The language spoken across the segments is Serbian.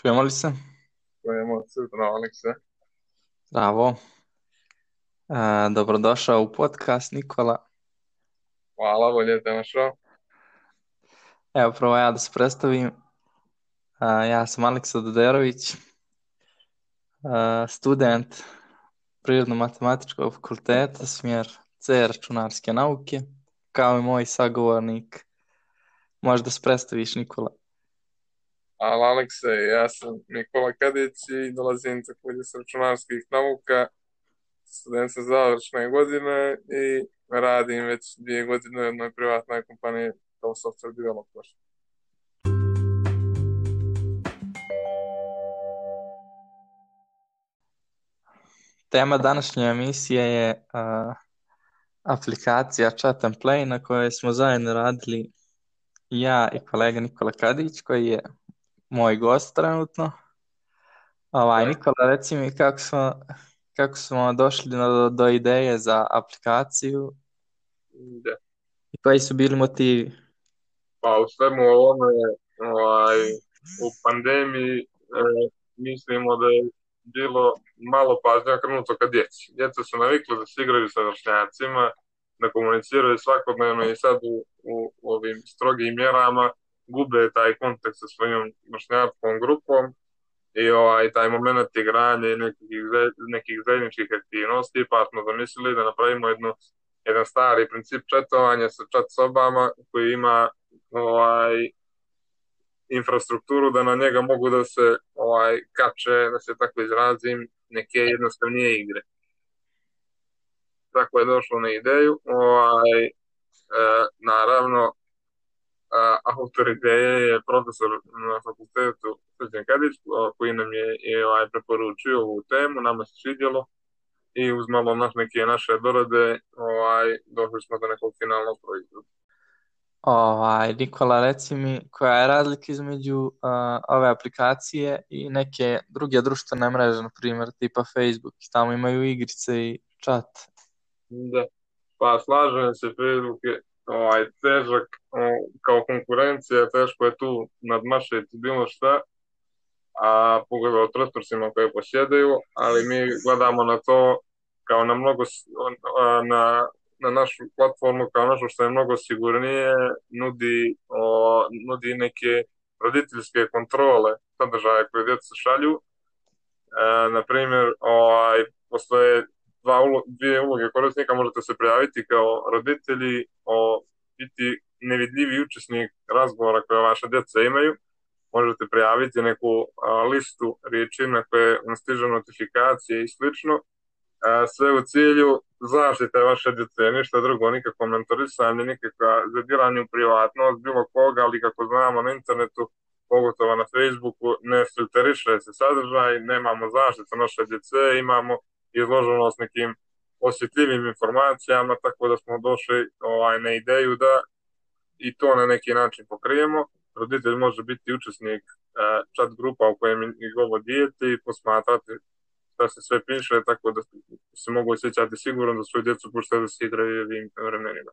Čujemo li se? Čujemo se, zdravo Alekse. Zdravo. E, dobrodošao u podcast Nikola. Hvala, bolje te našao. Evo prvo ja da se predstavim. E, ja sam Aleksa Doderović, e, student Prirodno-matematičkog fakulteta, smjer C računarske nauke, kao i moj sagovornik. Možda se predstaviš Nikola. Hvala Alekse, ja sam Nikola Kadić i dolazim takođe sa računarskih nauka, student sa završne godine i radim već dvije godine u jednoj privatnoj kompaniji kao software developer. Tema današnje emisije je uh, aplikacija Chat and Play na kojoj smo zajedno radili ja i kolega Nikola Kadić koji je moj gost trenutno. Ovaj, Nikola, reci mi kako smo, kako smo došli do, do ideje za aplikaciju Da. i koji su bili motivi. Pa u svemu ovome, ovaj, u pandemiji e, mislimo da je bilo malo pažnja krenuto ka djeci. Djeca su navikli da se igraju sa vršnjacima, da komuniciraju svakodnevno i sad u, u, u ovim strogim mjerama gube taj kontakt sa svojom vršnjačkom grupom i ovaj, taj moment igranja i nekih, nekih zajedničkih aktivnosti, pa smo zamislili da napravimo jednu, jedan stari princip četovanja sa chat sobama koji ima ovaj, infrastrukturu da na njega mogu da se ovaj, kače, da se tako izrazim, neke jednostavnije igre. Tako je došlo na ideju. Ovaj, e, naravno, a, autor ideje je profesor na fakultetu Srđan Kadić, koji nam je, je ovaj, preporučio ovu temu, nama se svidjelo i uz malo naš, neke naše dorade ovaj, došli smo do nekog finalnog proizvoda. Ovaj, Nikola, reci mi koja je razlika između uh, ove aplikacije i neke druge društvene mreže, na primjer tipa Facebook, tamo imaju igrice i chat. Da, pa slažem se, Facebook je ovaj, težak kao konkurencija, teško je tu nadmašiti bilo šta, a pogotovo resursima koje posjedaju, ali mi gledamo na to kao na mnogo na, na našu platformu kao nešto što je mnogo sigurnije, nudi, o, nudi neke roditeljske kontrole sadržaja koje djeca šalju. E, na primjer, ovaj, postoje dva ulo, dvije uloge korisnika, možete se prijaviti kao roditelji, o, biti nevidljivi učesnik razgovora koje vaše djeca imaju, možete prijaviti neku a, listu riječi na koje vam stiže notifikacije i slično, a, sve u cilju zaštite vaše djece, ništa drugo, nikakvo mentorisanje, nikakva zadiranje u privatnost, bilo koga, ali kako znamo na internetu, pogotovo na Facebooku, ne filteriše se sadržaj, nemamo zaštitu naše djece, imamo izloženost nekim osjetljivim informacijama, tako da smo došli ovaj, na ideju da i to na neki način pokrijemo. Roditelj može biti učesnik e, chat grupa u kojem je njegovo dijete i posmatrati šta se sve piše, tako da se mogu osjećati sigurno da svoju djecu puštaju da se igraju ovim vremenima.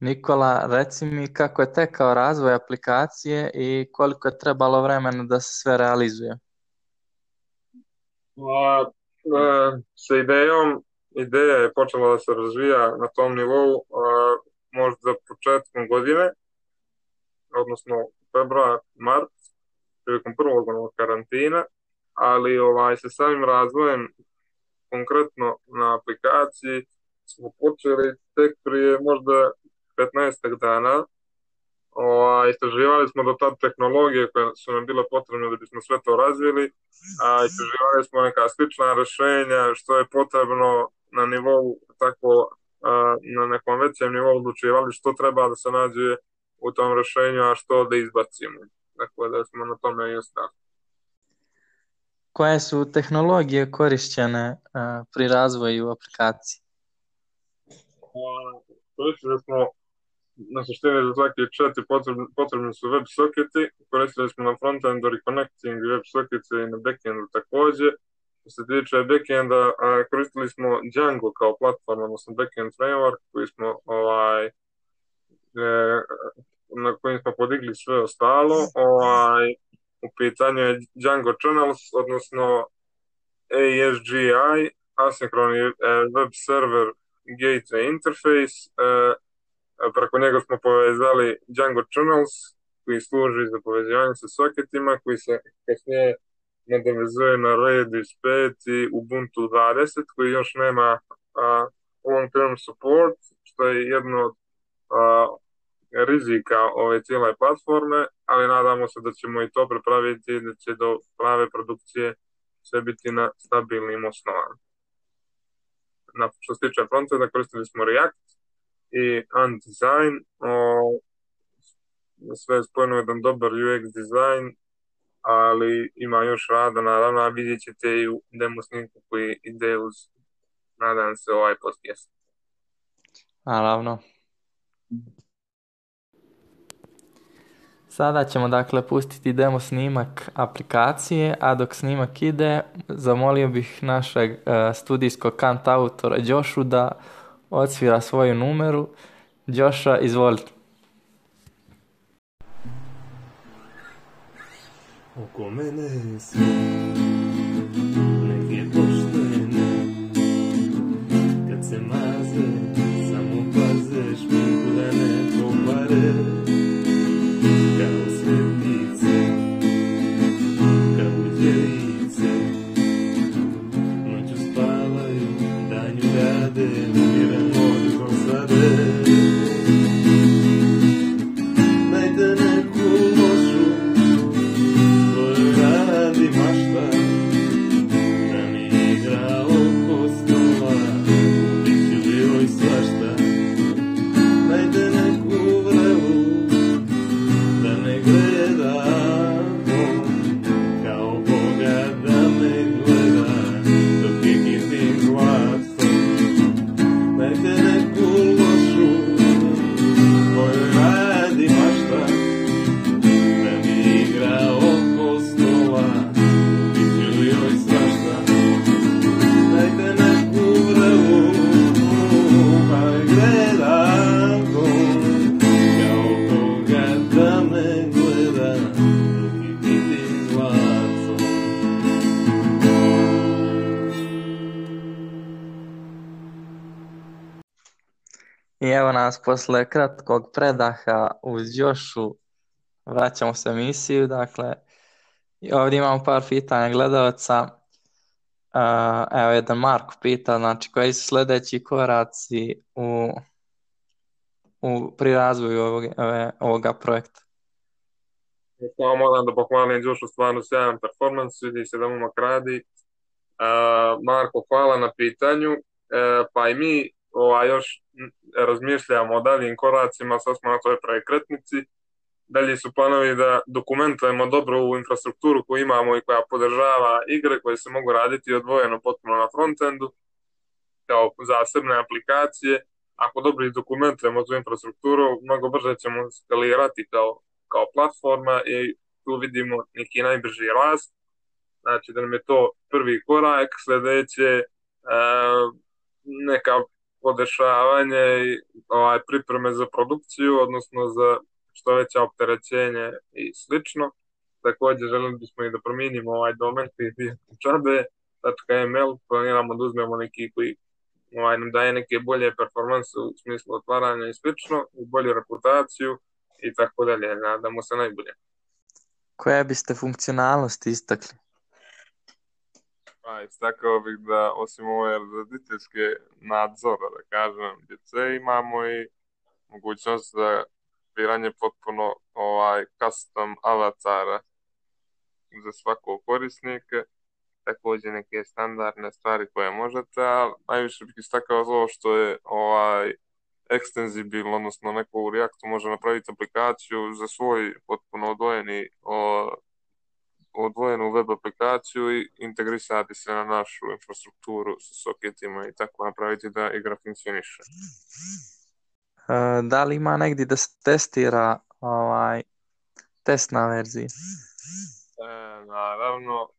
Nikola, reci mi kako je tekao razvoj aplikacije i koliko je trebalo vremena da se sve realizuje? A, a, sa idejom ideja je počela da se razvija na tom nivou a, možda početkom godine, odnosno februar, mart, prilikom prvog onog karantina, ali ovaj, sa samim razvojem konkretno na aplikaciji smo počeli tek prije možda 15 dana. O, istraživali smo do tad tehnologije koje su nam bile potrebne da bismo sve to razvili, a istraživali smo neka slična rešenja što je potrebno na nivou tako a, na nekom većem nivou odlučivali što treba da se nađe u tom rešenju, a što da izbacimo. Dakle, da smo na tome i ostali. Koje su tehnologije korišćene uh, pri razvoju aplikacije? Koristili smo na suštini svaki chat i potrebni, potrebni su web soketi. Koristili smo na frontendu reconnecting web sokete i na backendu takođe. Što se tiče backenda, a, koristili smo Django kao platformu, odnosno backend framework koji smo ovaj, e, na kojim smo podigli sve ostalo. Ovaj, u pitanju je Django Channels, odnosno ASGI, Asynchrony Web Server Gateway Interface. Preko njega smo povezali Django Channels, koji služi za povezivanje sa soketima, koji se kasnije nadovezuje na Redis 5 i Ubuntu 20, koji još nema long-term support, što je jedno od rizika ove cijele platforme, ali nadamo se da ćemo i to prepraviti da će do prave produkcije sve biti na stabilnim osnovama. Na, što se tiče frontenda, koristili smo React i Undesign, o, sve je spojeno jedan dobar UX dizajn, ali ima još rada, naravno, a vidjet ćete i u demo snimku koji ide uz, nadam se, ovaj podcast. Naravno. Sada ćemo dakle pustiti demo snimak aplikacije, a dok snimak ide, zamolio bih našeg uh, studijskog kant autora Jošu da odsvira svoju numeru. Joša, izvolite. Oko mene sve nek nas posle kratkog predaha uz Jošu vraćamo se emisiju, dakle i ovdje imamo par pitanja gledalaca. Uh, evo jedan Marko pita, znači koji su sljedeći koraci u, u, pri razvoju ovog, ovoga projekta? Samo moram da pohvalim Jošu stvarno sjajan performans, vidi se da momak radi. Uh, Marko, hvala na pitanju. Pa i mi ova, još razmišljamo o daljim koracima, sad smo na toj prekretnici. Dalje su planovi da dokumentujemo dobro u infrastrukturu koju imamo i koja podržava igre koje se mogu raditi odvojeno potpuno na frontendu, kao zasebne aplikacije. Ako dobro izdokumentujemo tu infrastrukturu, mnogo brže ćemo skalirati kao, kao platforma i tu vidimo neki najbrži rast. Znači da nam je to prvi korak, sledeće e, neka podešavanje i ovaj, pripreme za produkciju, odnosno za što veće opterećenje i slično. Takođe želim bismo i da promijenimo ovaj domen koji je čabe.ml, planiramo da uzmemo neki koji ovaj, nam daje neke bolje performanse u smislu otvaranja i slično, i bolju reputaciju i tako dalje. Nadamo se najbolje. Koje biste funkcionalnosti istakli? Pa, istakao bih da osim ove roditeljske nadzora, da kažem, djece, imamo i mogućnost za biranje potpuno ovaj custom avatara za svakog korisnika, takođe neke standardne stvari koje možete, a najviše bih istakao to što je ovaj ekstenzibilno, odnosno neko u Reactu može napraviti aplikaciju za svoj potpuno odvojeni o, odvojenu web aplikaciju i integrisati se na našu infrastrukturu sa soketima i tako napraviti da igra funkcioniše. E, da li ima negdje da se testira ovaj, testna verzija? E, naravno, e,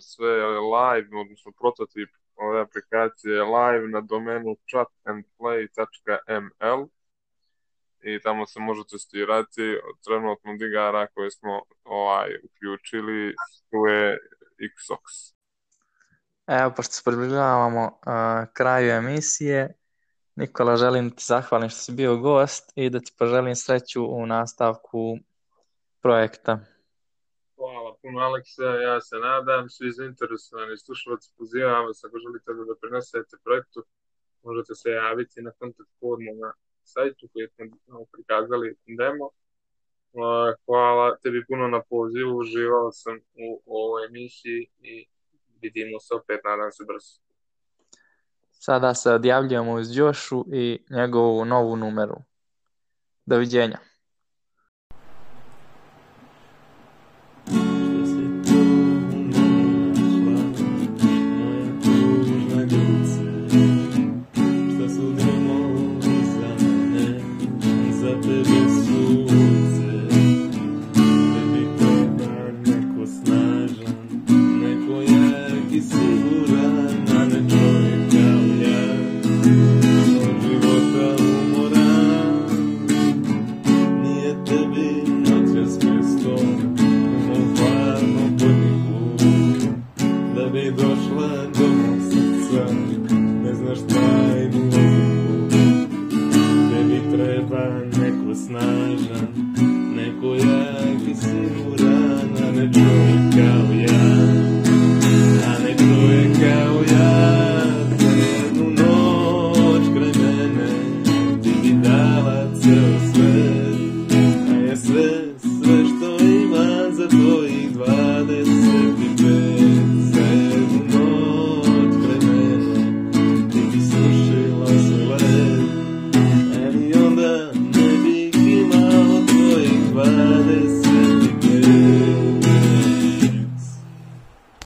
sve je live, odnosno prototip ove aplikacije je live na domenu chatandplay.ml i tamo se može testirati. Trenutno digara koje smo ovaj, uključili tu je Xox. Evo, pošto se približavamo uh, kraju emisije, Nikola, želim ti zahvalim što si bio gost i da ti poželim sreću u nastavku projekta. Hvala puno Aleksa, ja se nadam, svi zainteresovani slušalci pozivam vas ako želite da doprinesete projektu, možete se javiti na kontakt formu na sajtu koji smo prikazali demo. Hvala tebi puno na pozivu, uživao sam u ovoj emisiji i vidimo se opet, nadam se brzo. Sada se odjavljujemo uz Jošu i njegovu novu numeru. Doviđenja.